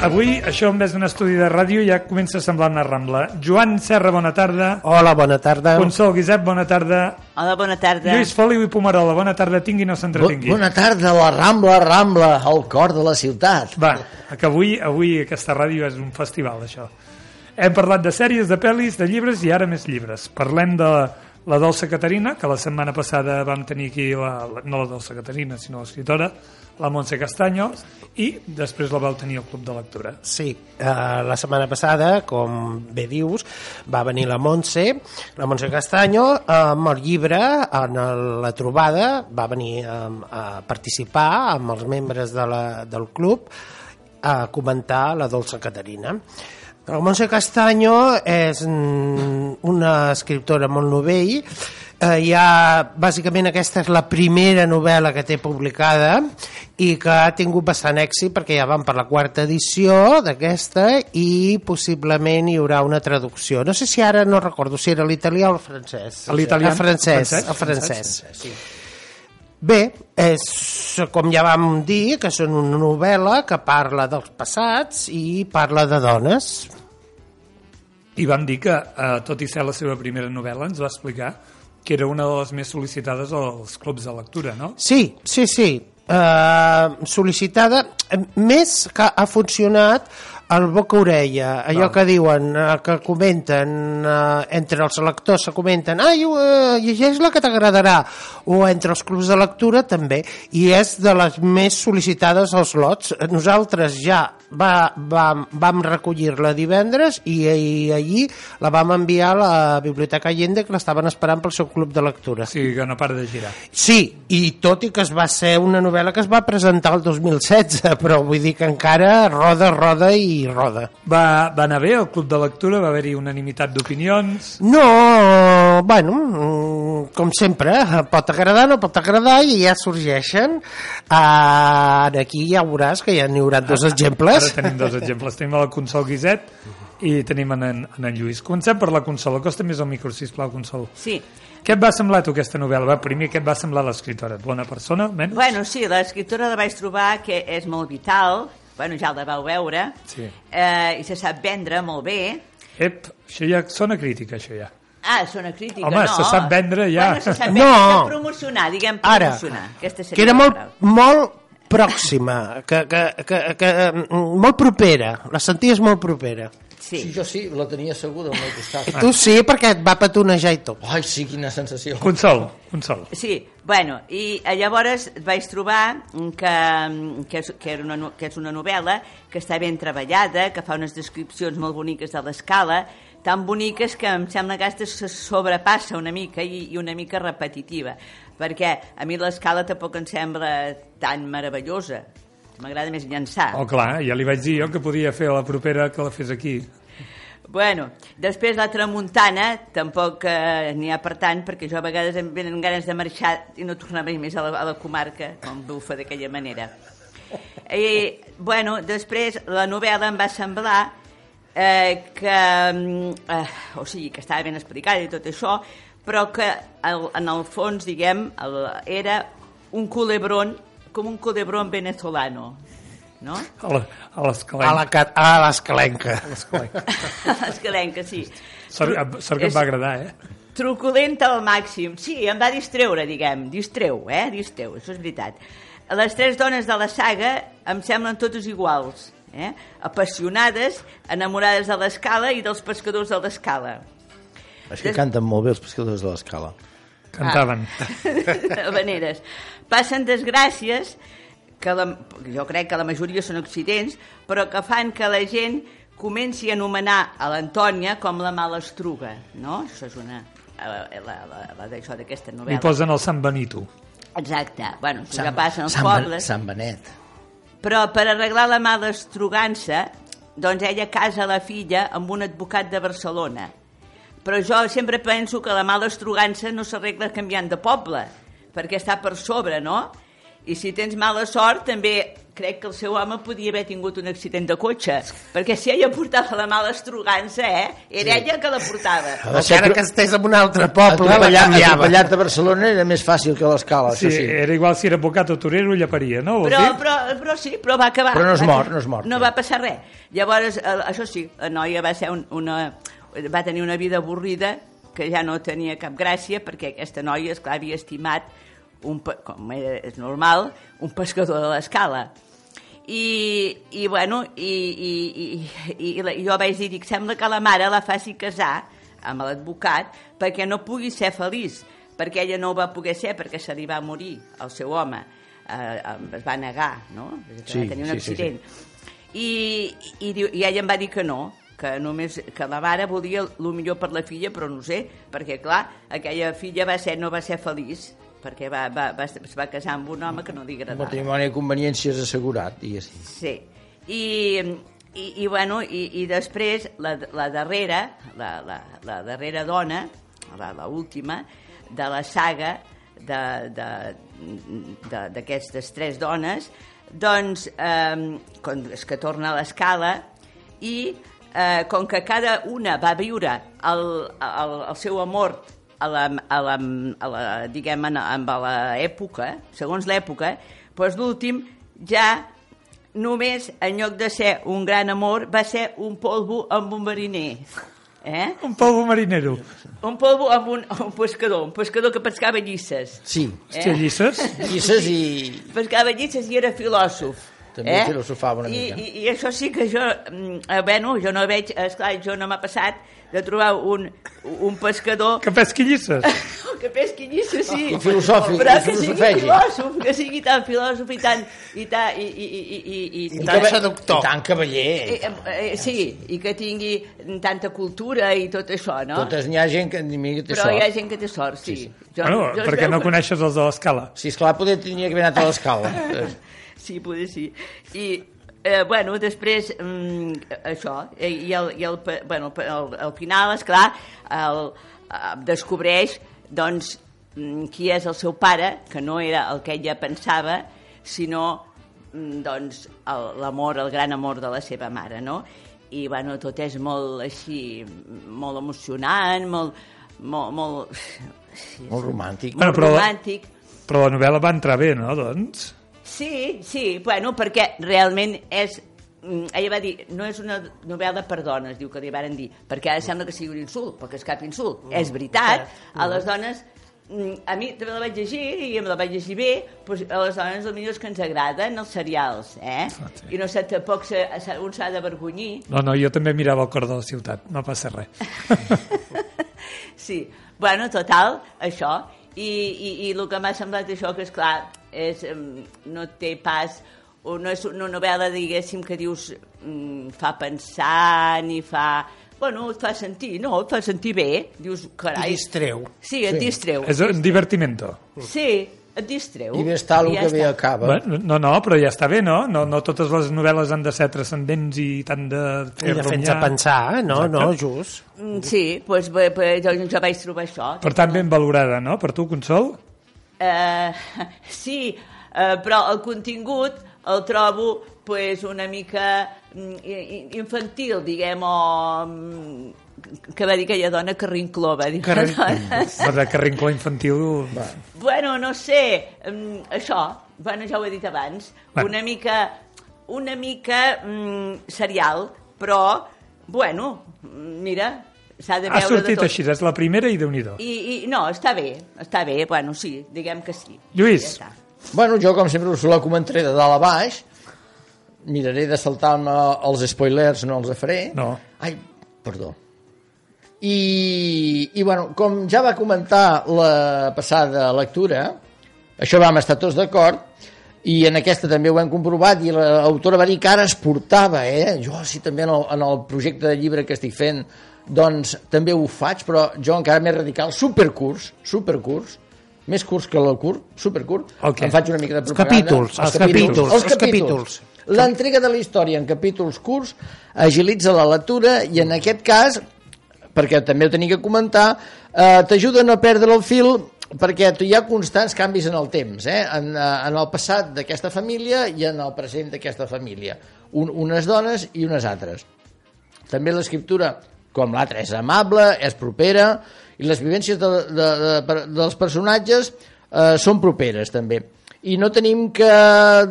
Avui, això en vez d'un estudi de ràdio ja comença a semblar una rambla. Joan Serra, bona tarda. Hola, bona tarda. Consol Guisep, bona tarda. Hola, bona tarda. Lluís Foliu i Pomarola, bona tarda, tingui no s'entretingui. Bona tarda, la Rambla, Rambla, al cor de la ciutat. Va, que avui, avui aquesta ràdio és un festival, això. Hem parlat de sèries, de pel·lis, de llibres i ara més llibres. Parlem de la Dolça Caterina, que la setmana passada vam tenir aquí, la, la, no la Dolça Caterina, sinó l'escriptora, la Montse Castanyo, i després la vau tenir al Club de Lectura. Sí, eh, la setmana passada, com bé dius, va venir la Montse, la Montse Castanyo, amb el llibre, en el, la trobada, va venir a, a participar amb els membres de la, del club a comentar la Dolça Caterina. La Montse Castanyo és mm, una escriptora molt novell, eh, ja bàsicament aquesta és la primera novel·la que té publicada i que ha tingut bastant èxit perquè ja van per la quarta edició d'aquesta i possiblement hi haurà una traducció. No sé si ara no recordo si era l'italià o el francès. L'italià? El francès, Francès? el francès. Sí. Bé, és, com ja vam dir, que són una novel·la que parla dels passats i parla de dones. I vam dir que, eh, tot i ser la seva primera novel·la, ens va explicar que era una de les més sol·licitades als clubs de lectura, no? Sí, sí, sí. Uh, sol·licitada, eh, més que ha funcionat el boca-orella, allò Val. que diuen, uh, que comenten uh, entre els lectors, se comenten ai, llegeix la que t'agradarà o entre els clubs de lectura també i és de les més sol·licitades als lots nosaltres ja va, vam, vam recollir-la divendres i, i allí la vam enviar a la Biblioteca Allende que l'estaven esperant pel seu club de lectura sigui que no para de girar. Sí, i tot i que es va ser una novel·la que es va presentar el 2016, però vull dir que encara roda, roda i roda. Va, va anar bé el club de lectura? Va haver-hi unanimitat d'opinions? No, bueno, mm, com sempre, pot agradar, no pot agradar i ja sorgeixen. Uh, aquí ja veuràs que ja n'hi haurà dos exemples. Ara tenim dos exemples. Tenim la Consol Guiset i tenim en, en, en, Lluís. Comencem per la Consol. Acosta més al micro, sisplau, Consol. Sí. Què et va semblar tu aquesta novel·la? Va, primer, què et va semblar l'escriptora? Bona persona, menys? Bueno, sí, l'escriptora la vaig trobar que és molt vital, bueno, ja la vau veure, Sí. eh, i se sap vendre molt bé. Ep, això ja sona crítica, això ja. Ah, és una crítica, Home, no? se sap vendre ja. Bueno, se sap No. vendre, no. promocionar, diguem Ara, promocionar. Aquesta seria que era la molt, molt pròxima, que, que, que, que, molt propera, la senties molt propera. Sí, Sí. jo sí, la tenia asseguda al meu costat. Tu sí, perquè et va petonejar i tot. Ai, sí, quina sensació. Consol, Consol. Sí, bueno, i eh, llavors vaig trobar que, que, és, que, era una, que és una novel·la que està ben treballada, que fa unes descripcions molt boniques de l'escala, tan boniques que em sembla que aquesta se sobrepassa una mica i, i una mica repetitiva, perquè a mi l'escala tampoc em sembla tan meravellosa. M'agrada més llançar. Oh, clar, ja li vaig dir jo que podia fer la propera que la fes aquí. Bueno, després la tramuntana tampoc eh, n'hi ha per tant, perquè jo a vegades em venen ganes de marxar i no tornar mai més a la, a la comarca, com bufa d'aquella manera. I, bueno, després la novel·la em va semblar eh, que, mm, eh, o sigui, que estava ben explicada i tot això, però que el, en el fons, diguem, el, era un culebrón, com un culebrón venezolano, no? A la- a A l'escalenca. la, ca- a l'escalenca. Escalenca, sí. Sort, sort que em va agradar, eh? Truculenta al màxim. Sí, em va distreure, diguem. Distreu, eh? Distreu, això és veritat. Les tres dones de la saga em semblen totes iguals. Eh? Apassionades, enamorades de l'escala i dels pescadors de l'escala. És que canten molt bé els pescadors de l'escala. Cantaven. Habaneres. Passen desgràcies, que la, jo crec que la majoria són accidents, però que fan que la gent comenci a anomenar a l'Antònia com la malastruga, no? Això és una... La, la, la, la d'això d'aquesta Li novel·la. posen el Sant Benito. Exacte. Bueno, això que passa als Sant, pobles. Sant Benet. Però per arreglar la mala estrugança, doncs ella casa la filla amb un advocat de Barcelona. Però jo sempre penso que la mala estrugança no s'arregla canviant de poble, perquè està per sobre, no? I si tens mala sort, també crec que el seu home podia haver tingut un accident de cotxe, perquè si ella portava la mala estrugança, eh, era ella que la portava. Ser Encara que estés en un altre poble, la Atropellar, canviava. atropellar-te a Barcelona era més fàcil que l'escala, Sí, això sí. era igual si era advocat o torero, llaparia, no? Però, dir? però, però sí, però va acabar. Però no es mor, no es mor. No va passar res. Llavors, eh, això sí, la noia va ser un, una... va tenir una vida avorrida que ja no tenia cap gràcia perquè aquesta noia, esclar, havia estimat un, com és normal, un pescador de l'escala. I, i bueno, i, i, i, i, i jo vaig dir, dic, sembla que la mare la faci casar amb l'advocat perquè no pugui ser feliç, perquè ella no ho va poder ser perquè se li va morir el seu home, eh, es va negar, no? Sí, va tenir un sí, sí, accident. I, i, diu- I ella em va dir que no, que només que la mare volia el millor per la filla, però no sé, perquè clar, aquella filla va ser, no va ser feliç, perquè va, va, va, es va casar amb un home que no li Un agradava. matrimoni de conveniències assegurat, diguéssim. Sí. I, i, i, bueno, i, i després la, la darrera, la, la, la darrera dona, la, la última, de la saga d'aquestes tres dones, doncs, eh, com, és que torna a l'escala i eh, com que cada una va viure el, el, el seu amor a la, a la, a la, diguem, amb l'època, segons l'època, doncs l'últim ja només, en lloc de ser un gran amor, va ser un polvo amb un mariner. Eh? Un polvo marinero. Un polvo amb un, un pescador, un pescador que pescava llisses. Sí, Hòstia, llisses? llisses i... Pescava llisses i era filòsof. També filosofava una I, mica. I, I això sí que jo, mm, eh, bueno, jo no veig, esclar, jo no m'ha passat de trobar un, un pescador Que pesqui llisses? que pesqui llisses, sí. I filosòfic, però i que sigui filòsof, que sigui tan filòsof i tan... I, tan, i, i, i, i, i, I i tan seductor. I tant cavaller. Eh, eh, sí, i que tingui tanta cultura i tot això, no? Totes n'hi ha gent que ni mica té Però sort. hi ha gent que té sort, sí. Jo, Bueno, jo perquè no que- coneixes els de l'escala. Sí, esclar, poder tenia que haver anat a l'escala. Sí, poder sí. I, eh, bueno, després, mm, això, eh, i, el, i el, bueno, el, al final, esclar, el, eh, descobreix, doncs, mm, qui és el seu pare, que no era el que ella pensava, sinó, mm, doncs, el- l'amor, el gran amor de la seva mare, no? I, bueno, tot és molt així, molt emocionant, molt... molt, molt sí, Molt romàntic. Bueno, molt però- romàntic. Però la novel·la va entrar bé, no, doncs? Sí, sí, bueno, perquè realment és... mm, Ella va dir, no és una novel·la per dones, diu que li varen dir, perquè ara sembla que sigui un insult, perquè és cap insult. Mm. És veritat, a les dones mm, a mi també la vaig llegir i em la vaig llegir bé, doncs a les dones el millor és que ens agraden els serials, eh? I no sé, tampoc se, un s'ha d'avergonyir. No, no, jo també mirava el cor de la ciutat, no passa res. Sí, bueno, total, això. I, i, i el que m'ha semblat això, que és clar, és, no té pas o no és una novel·la, diguéssim, que dius mm, fa pensar ni fa... Bueno, et fa sentir, no, et fa sentir bé. Dius, I carai... distreu. Sí, et distreu. És un divertimento. Sí, et distreu. I bé està el I ja que bé està. acaba. Bueno, no, no, però ja està bé, no? No, no totes les novel·les han de ser transcendents i tant de fer I de fent rumiar. pensar, no, Exacte. no, just. Mm, Sí, doncs bé, bé, jo, jo vaig trobar això. Per tant, ben valorada, no? Per tu, Consol? Eh, sí, eh, però el contingut el trobo pues, una mica mm, infantil, diguem, o mm, que va dir aquella dona que rinclova. Diu, Carrin- Per de carrincló infantil... bueno, no sé, mm, això, bueno, ja ho he dit abans, Bueno. una mica, una mica mm, serial, però, bueno, mira, s'ha de Ha veure de sortit tot. així, és la primera i déu nhi I, I, no, està bé, està bé, bueno, sí, diguem que sí. Lluís. Ja està. Bueno, jo, com sempre, us la comentaré de dalt a baix. Miraré de saltar-me els spoilers, no els faré. No. Ai, perdó. I, I, bueno, com ja va comentar la passada lectura, això vam estar tots d'acord, i en aquesta també ho hem comprovat, i l'autora va dir que ara es portava, eh? Jo sí, també en el, en el projecte de llibre que estic fent, doncs també ho faig, però jo encara més radical, supercurs, supercurs, més curs que el curt, supercurt, què? em faig una mica de propaganda. capítols, els capítols, els els capítols. L'entrega de la història en capítols curts agilitza la lectura i en aquest cas, perquè també ho tenia que comentar, eh, t'ajuda a no perdre el fil perquè hi ha constants canvis en el temps, eh? en, eh, en el passat d'aquesta família i en el present d'aquesta família. Un, unes dones i unes altres. També l'escriptura, com l'altra, és amable, és propera, i les vivències de, de, de, dels personatges eh, són properes, també. I no tenim que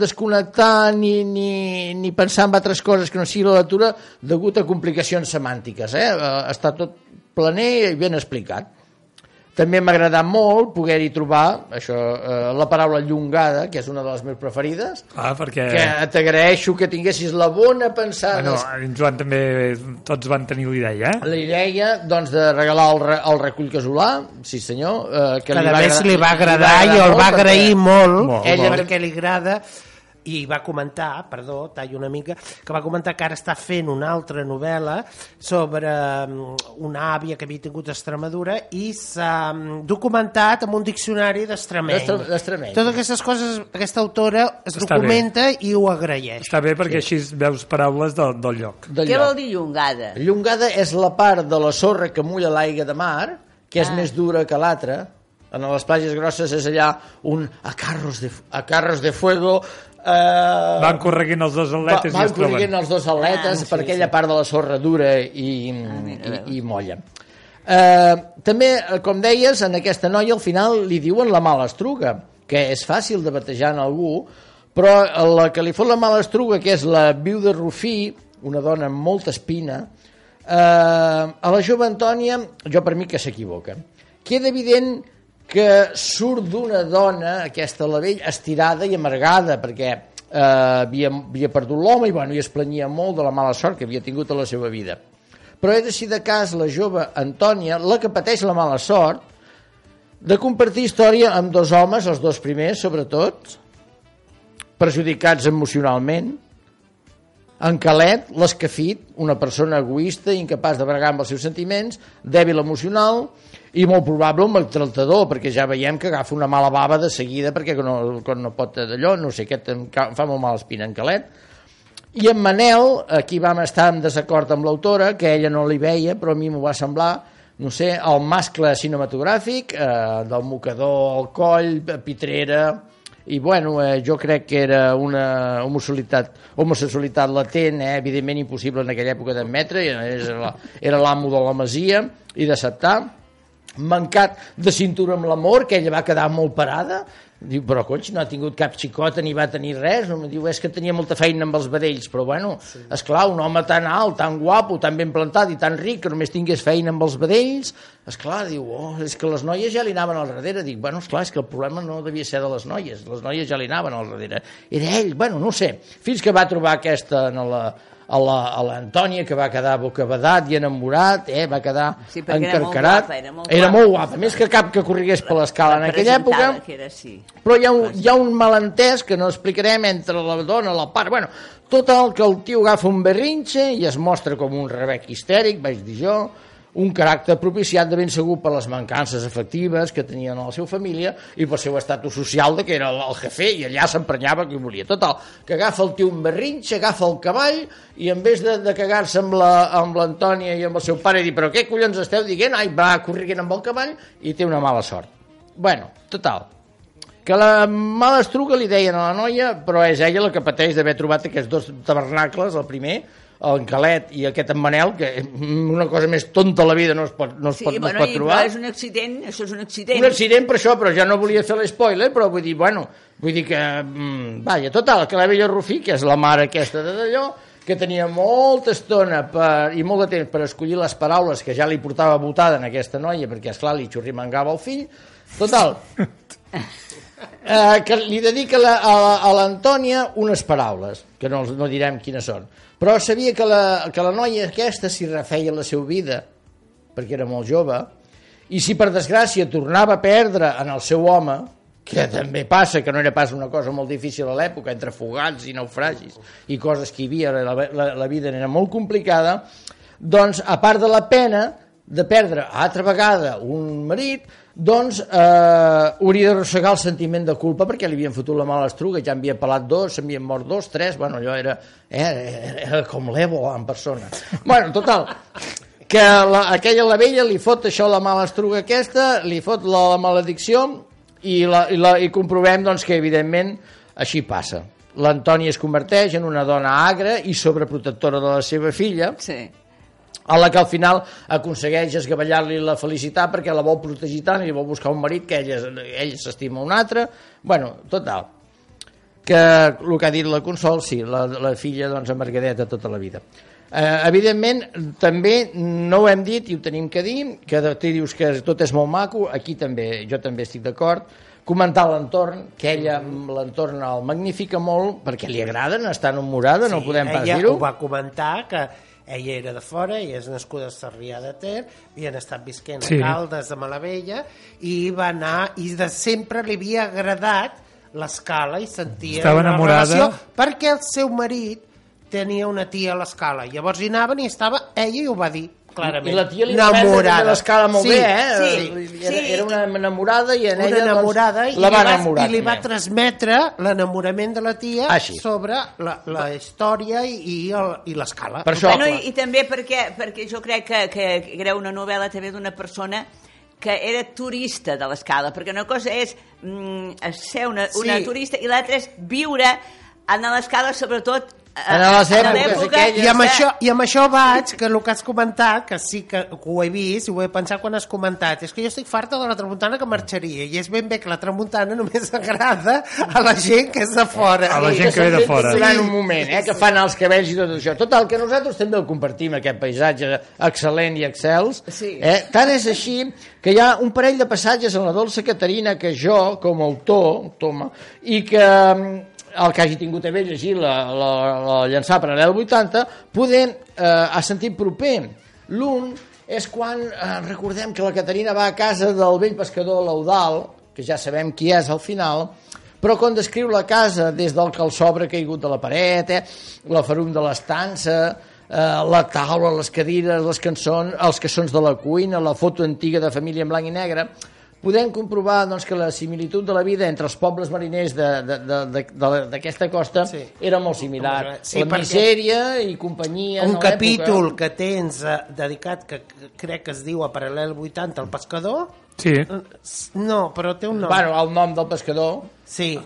desconnectar ni, ni, ni pensar en altres coses que no sigui la lectura degut a complicacions semàntiques. Eh? eh està tot planer i ben explicat. També m'ha agradat molt poder-hi trobar això, eh, la paraula llongada, que és una de les meves preferides, ah, perquè... que t'agraeixo que tinguessis la bona pensada. Bueno, en Joan també, tots van tenir l'idea, eh? La idea, doncs, de regalar el, el recull casolà, sí senyor. Eh, que, que li a més li va agradar, li va agradar i el va agrair molt, molt, molt ella perquè li agrada i va comentar, perdó, tallo una mica, que va comentar que ara està fent una altra novel·la sobre mm, una àvia que havia tingut a Extremadura i s'ha mm, documentat amb un diccionari d'extremeny. Totes aquestes coses, aquesta autora es està documenta bé. i ho agraeix. Està bé perquè sí. així veus paraules del, del lloc. Del Què lloc. vol dir llongada? Llongada és la part de la sorra que mulla l'aigua de mar, que és ah. més dura que l'altra, en les platges grosses és allà un a carros de, a carros de fuego Uh, van correguint els dos atletes va, van correguint els dos atletes ah, per sí, aquella sí. part de la sorra dura i, ah, mira, i, i molla. Uh, també, com deies en aquesta noia al final li diuen la mala estruga que és fàcil de batejar en algú però la que li fot la mala estruga que és la viu de Rufí una dona amb molta espina uh, a la jove Antònia jo per mi que s'equivoca. Queda evident que surt d'una dona, aquesta la vell, estirada i amargada, perquè eh, havia, havia perdut l'home i, bueno, i es planyia molt de la mala sort que havia tingut a la seva vida. Però és així de cas la jove Antònia, la que pateix la mala sort, de compartir història amb dos homes, els dos primers sobretot, perjudicats emocionalment, en Calet, l'escafit, una persona egoista, incapaç de bregar amb els seus sentiments, dèbil emocional, i molt probable un maltractador, perquè ja veiem que agafa una mala bava de seguida perquè no, no pot d'allò, no sé, aquest em fa molt mal espina en Calet. I en Manel, aquí vam estar en desacord amb l'autora, que ella no li veia, però a mi m'ho va semblar, no sé, el mascle cinematogràfic, eh, del mocador al coll, pitrera, i bueno, eh, jo crec que era una homosexualitat, homosexualitat latent, eh, evidentment impossible en aquella època d'admetre, era l'amo de la masia i d'acceptar, mancat de cintura amb l'amor, que ella va quedar molt parada, diu, però coix, no ha tingut cap xicota ni va tenir res, no? diu, és que tenia molta feina amb els vedells, però bueno, sí. esclar, un home tan alt, tan guapo, tan ben plantat i tan ric, que només tingués feina amb els vedells, esclar, diu, oh, és que les noies ja li anaven al darrere, dic, bueno, esclar, és que el problema no devia ser de les noies, les noies ja li anaven al darrere, era ell, bueno, no sé, fins que va trobar aquesta en la, a l'Antònia, que va quedar bocabadat i enamorat, eh? va quedar sí, encarcarat. Era molt guapa, era molt era molt guapa. Més que cap que corrigués per l'escala en aquella època. Que era, sí. Però hi ha, un, hi ha un malentès que no explicarem entre la dona, la part... Bueno, tot el que el tio agafa un berrinxe i es mostra com un rebec histèric, vaig dir jo, un caràcter propiciat de ben segur per les mancances efectives que tenien a la seva família i pel seu estatus social de que era el jefe i allà s'emprenyava qui volia. Total, que agafa el tio un berrinx, agafa el cavall i en vez de, de cagar-se amb l'Antònia i amb el seu pare i dir però què collons esteu dient? Ai, va corrent amb el cavall i té una mala sort. Bueno, total, que la mala estruga li deien a la noia, però és ella la que pateix d'haver trobat aquests dos tabernacles, el primer, el Galet i aquest en Manel, que una cosa més tonta a la vida no es pot, no es sí, pot, bueno, no es pot trobar. és un accident, això és un accident. Un accident per això, però ja no volia fer l'espoiler, però vull dir, bueno, vull dir que, mm, vaja, total, que la Bella Rufí, que és la mare aquesta de d'allò, que tenia molta estona per, i molt de temps per escollir les paraules que ja li portava votada en aquesta noia, perquè, esclar, li xurrimangava el fill. Total, eh, que li dedica la, a l'Antònia unes paraules, que no, no direm quines són però sabia que la, que la noia aquesta s'hi refeia la seva vida, perquè era molt jove, i si per desgràcia tornava a perdre en el seu home, que també passa, que no era pas una cosa molt difícil a l'època, entre fugats i naufragis i coses que hi havia, la, la, la vida era molt complicada, doncs, a part de la pena de perdre altra vegada un marit, doncs eh, hauria d'arrossegar el sentiment de culpa perquè li havien fotut la mala estruga, ja havia pelat dos, s'havien mort dos, tres, bueno, allò era, eh, era com l'Ébola en persona. Bueno, total, que la, aquella la vella li fot això la mala estruga aquesta, li fot la, la maledicció i, la, i, la, i comprovem doncs, que evidentment així passa. L'Antònia es converteix en una dona agra i sobreprotectora de la seva filla, Sí. A la que al final aconsegueix esgavellar-li la felicitat perquè la vol protegir tant i vol buscar un marit que ella, ell s'estima un altre. Bueno, total. Que el que ha dit la Consol, sí, la, la filla doncs, amargadeta tota la vida. Eh, evidentment, també no ho hem dit i ho tenim que dir, que tu dius que tot és molt maco, aquí també, jo també estic d'acord, comentar l'entorn, que ella l'entorn el magnifica molt perquè li agraden, està enamorada, no podem pas ella dir-ho. ho va comentar que ella era de fora, ella és nascuda a Sarrià de Ter, havien estat visquent Sí. a Caldes de Malavella i va anar, i de sempre li havia agradat l'escala i sentia Estava una enamorada. relació perquè el seu marit tenia una tia a l'escala. Llavors hi anaven i estava, ella i ho va dir clarament. I la tia li va l'escala molt Sí, bé, eh? sí, era, sí. era una enamorada i en una ella enamorada doncs, i, la va li va, enamorar. i li va transmetre l'enamorament de la tia Així. sobre la, la història i, i el- i l'escala. Per això- Bueno, i, i també perquè, perquè jo crec que, que era una novel·la també d'una persona que era turista de l'escala, perquè una cosa és mm, ser una, una Sí. turista i l'altra és viure en l'escala, sobretot En les èpoques aquelles. I amb, de- això, I amb això vaig, que el que has comentat, que sí que ho he vist i ho he pensat quan has comentat, és que jo estic farta de la tramuntana que marxaria, i és ben bé que la tramuntana només agrada a la gent que és de fora. A la gent que ve de fora. Durant un moment, eh, que fan els cabells i tot això. Total, que nosaltres també el compartim, aquest paisatge excel·lent i excels. Sí. Eh? Tant és així que hi ha un parell de passatges en la Dolça Caterina que jo, com a autor, toma, i que el que hagi tingut a bé llegir la, la, la llançar paral·lel 80, poder eh, ha sentit proper. L'un és quan eh, recordem que la Caterina va a casa del vell pescador Laudal, que ja sabem qui és al final, però quan descriu la casa des del calçobre caigut de la paret, eh, la ferum de l'estança, eh, la taula, les cadires, les cançons, els caixons de la cuina, la foto antiga de família en blanc i negre, podem comprovar doncs, que la similitud de la vida entre els pobles mariners de- de- de- de- de- d'aquesta costa Sí. era molt similar. Sí, la misèria i companyia... un capítol que tens eh, dedicat, que que crec que es diu a Paral·lel 80, el pescador, Sí. no, però té un nom. Bueno, el nom del pescador, Sí,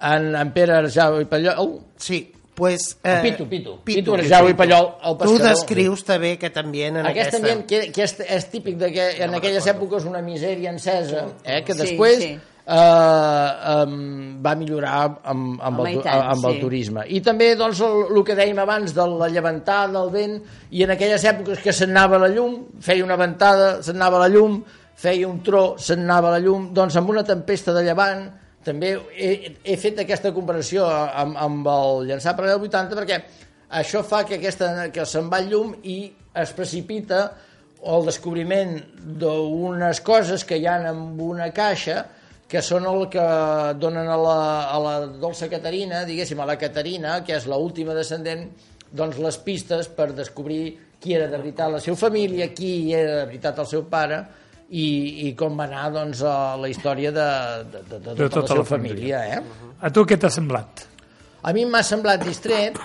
en, en Pere Arjau i Pallol... sí. Pues, eh, Pitu, Pitu. Pitu Arjau i Pallol, el Tu pescador. descrius també que també en Aquest aquesta... ambient que, que és, és típic de que en aquelles èpoques una misèria encesa, eh, que Sí, després sí. eh, um, va millorar amb, amb, Home, el, tant, amb el sí. turisme. I també doncs, el, el que dèiem abans de la llevantada, del vent, i en aquelles èpoques que se'n anava la llum, feia una ventada, se'n anava la llum, feia un tro, se'n anava la llum, doncs amb una tempesta de llevant, també he, he fet aquesta comparació amb, amb el llançar per el 80 perquè això fa que, aquesta, que se'n va llum i es precipita el descobriment d'unes coses que hi ha en una caixa que són el que donen a la, a la dolça Caterina, diguéssim, a la Caterina, que és l'última descendent, doncs les pistes per descobrir qui era de veritat la seva família, qui era de veritat el seu pare, i, i com va anar doncs, a la història de, de, de, de, tota, la seva família. Eh? A tu què t'ha semblat? A mi m'ha semblat distret,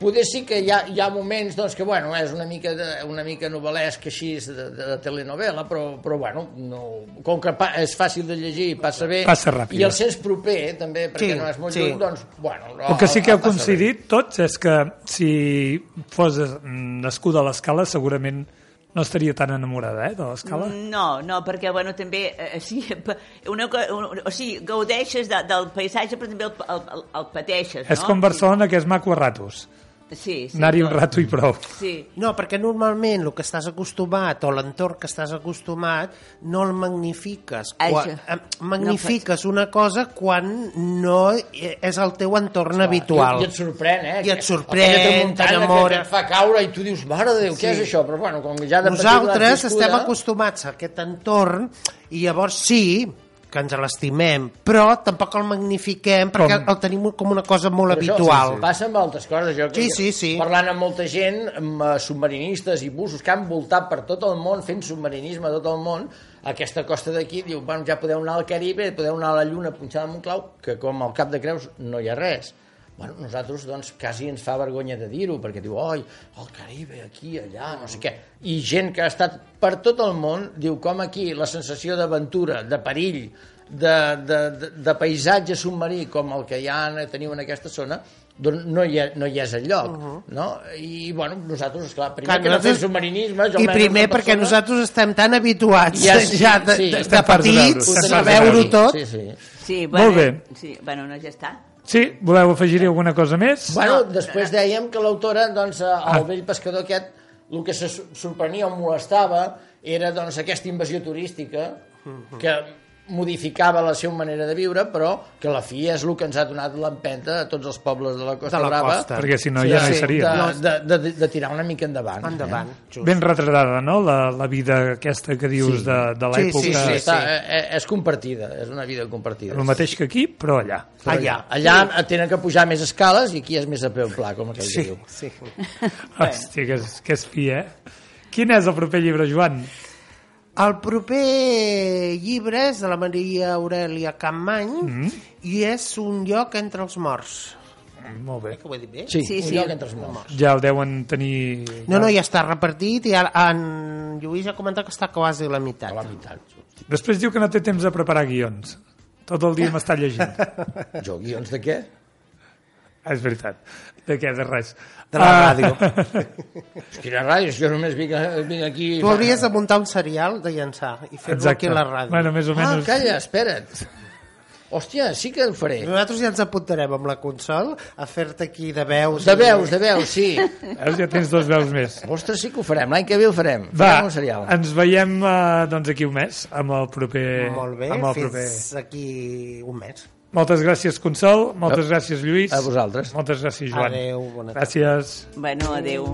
poder sí que hi ha, hi ha moments doncs, que bueno, és una mica, de, una mica novel·lesc així de, de, de telenovela, però, però bueno, no, com que pa, és fàcil de llegir i passa bé, Passa ràpid. i el sents proper també, perquè Sí, no és molt sí. lluny, doncs, bueno... El que sí que heu bé. coincidit tots és que si fos nascuda a l'escala segurament no estaria tan enamorada eh, de l'escala. No, no, perquè, bueno, també, eh, sí, pa- una, co- un, o sigui, gaudeixes de, del paisatge, però també el, el, el, pateixes, no? És com Barcelona, que és maco a ratos. Sí, sí. Anar-hi un rato i prou. Sí. No, perquè normalment el que estàs acostumat o l'entorn que estàs acostumat no el magnifiques. Quan, eh, magnifiques una cosa quan no és el teu entorn habitual. I, I et sorprèn, eh? I et sorprèn, t'enamora. Que et fa caure i tu dius, mare de Déu, què Sí. és això? Però bueno, com ja de Nosaltres estem acostumats a aquest entorn i llavors sí que ens l'estimem, però tampoc el magnifiquem perquè Com? el tenim com una cosa molt Però això habitual. Passa amb altres coses. Jo, Sí, sí, sí. Parlant amb molta gent, amb eh, submarinistes i busos que han voltat per tot el món, fent submarinisme a tot el món, aquesta costa d'aquí, diu, bueno, ja podeu anar al Caribe, podeu anar a la Lluna punxada amb un clau, que com al Cap de Creus no hi ha res. Bueno, nosaltres doncs quasi ens fa vergonya de dir-ho, perquè diu, oi, el Caribe, aquí, allà, no sé què. I gent que ha estat per tot el món diu com aquí la sensació d'aventura, de perill, de, de, de, de paisatge submarí com el que ja teniu en aquesta zona, doncs no hi, ha, no hi és enlloc, uh -huh. no? I, bueno, nosaltres, esclar, primer Clar, que no fem nosaltres- submarinisme... jo I primer una perquè persona- nosaltres estem tan habituats Ja, sí, ja de, sí, de, de petits a veure-ho tot. Sí, sí. Sí, Molt bé. Sí, bueno, no, ja està. Sí, voleu afegir-hi alguna cosa més? Bueno, després dèiem que l'autora, doncs, eh, el vell pescador aquest, el que se sorprenia o molestava era, doncs, aquesta invasió turística que modificava la seva manera de viure, però que a la fi és el que ens ha donat l'empenta a tots els pobles de la Costa De la Brava costa. Perquè si no ja no hi seria. de, de, de, de tirar una mica endavant. Endavant, just. Ben retratada, no?, la, la vida aquesta que dius Sí. de, de Sí, l'època. Sí, sí, Sí, està, eh, és compartida, és una vida compartida. El mateix que aquí, però allà. Però Allà. Allà tenen que pujar més escales i aquí és més a peu pla, com aquell que Sí, diu. sí. Hòstia, que és, que és fi, eh? Quin és el proper llibre, Joan? El proper llibre és de la Maria Aurelia Campmany mm. i és un lloc entre els morts. Molt bé. Que ho he dit bé? Sí, Sí, un sí. entre els morts. Ja el deuen tenir... No, no, ja està repartit i ara en Lluís ha comentat que està quasi a la meitat. A la meitat. Després diu que no té temps de preparar guions. Tot el dia m'està llegint. Jo, guions de què? És veritat. De què? De res. De la Ah, ràdio. És que era ràdio, jo només vinc, vinc aquí... Tu hauries de muntar un serial de llançar i fer-lo aquí a la ràdio. Bueno, més o Ah, menys... calla, espera't. Hòstia, sí que ho faré. Nosaltres ja ens apuntarem amb la consol a fer-te aquí de veus. De veus, de veus, sí. Veus, ja tens dos veus més. Ostres, sí que ho farem. L'any que ve ho farem. Va, Farem un serial. ens veiem eh, doncs aquí un mes amb el proper... Molt bé, amb el fins proper. aquí un mes. Moltes gràcies, Consol. Moltes gràcies, Lluís. A vosaltres. Moltes gràcies, Joan. Adéu, bona tarda. Gràcies. Bueno, adeu.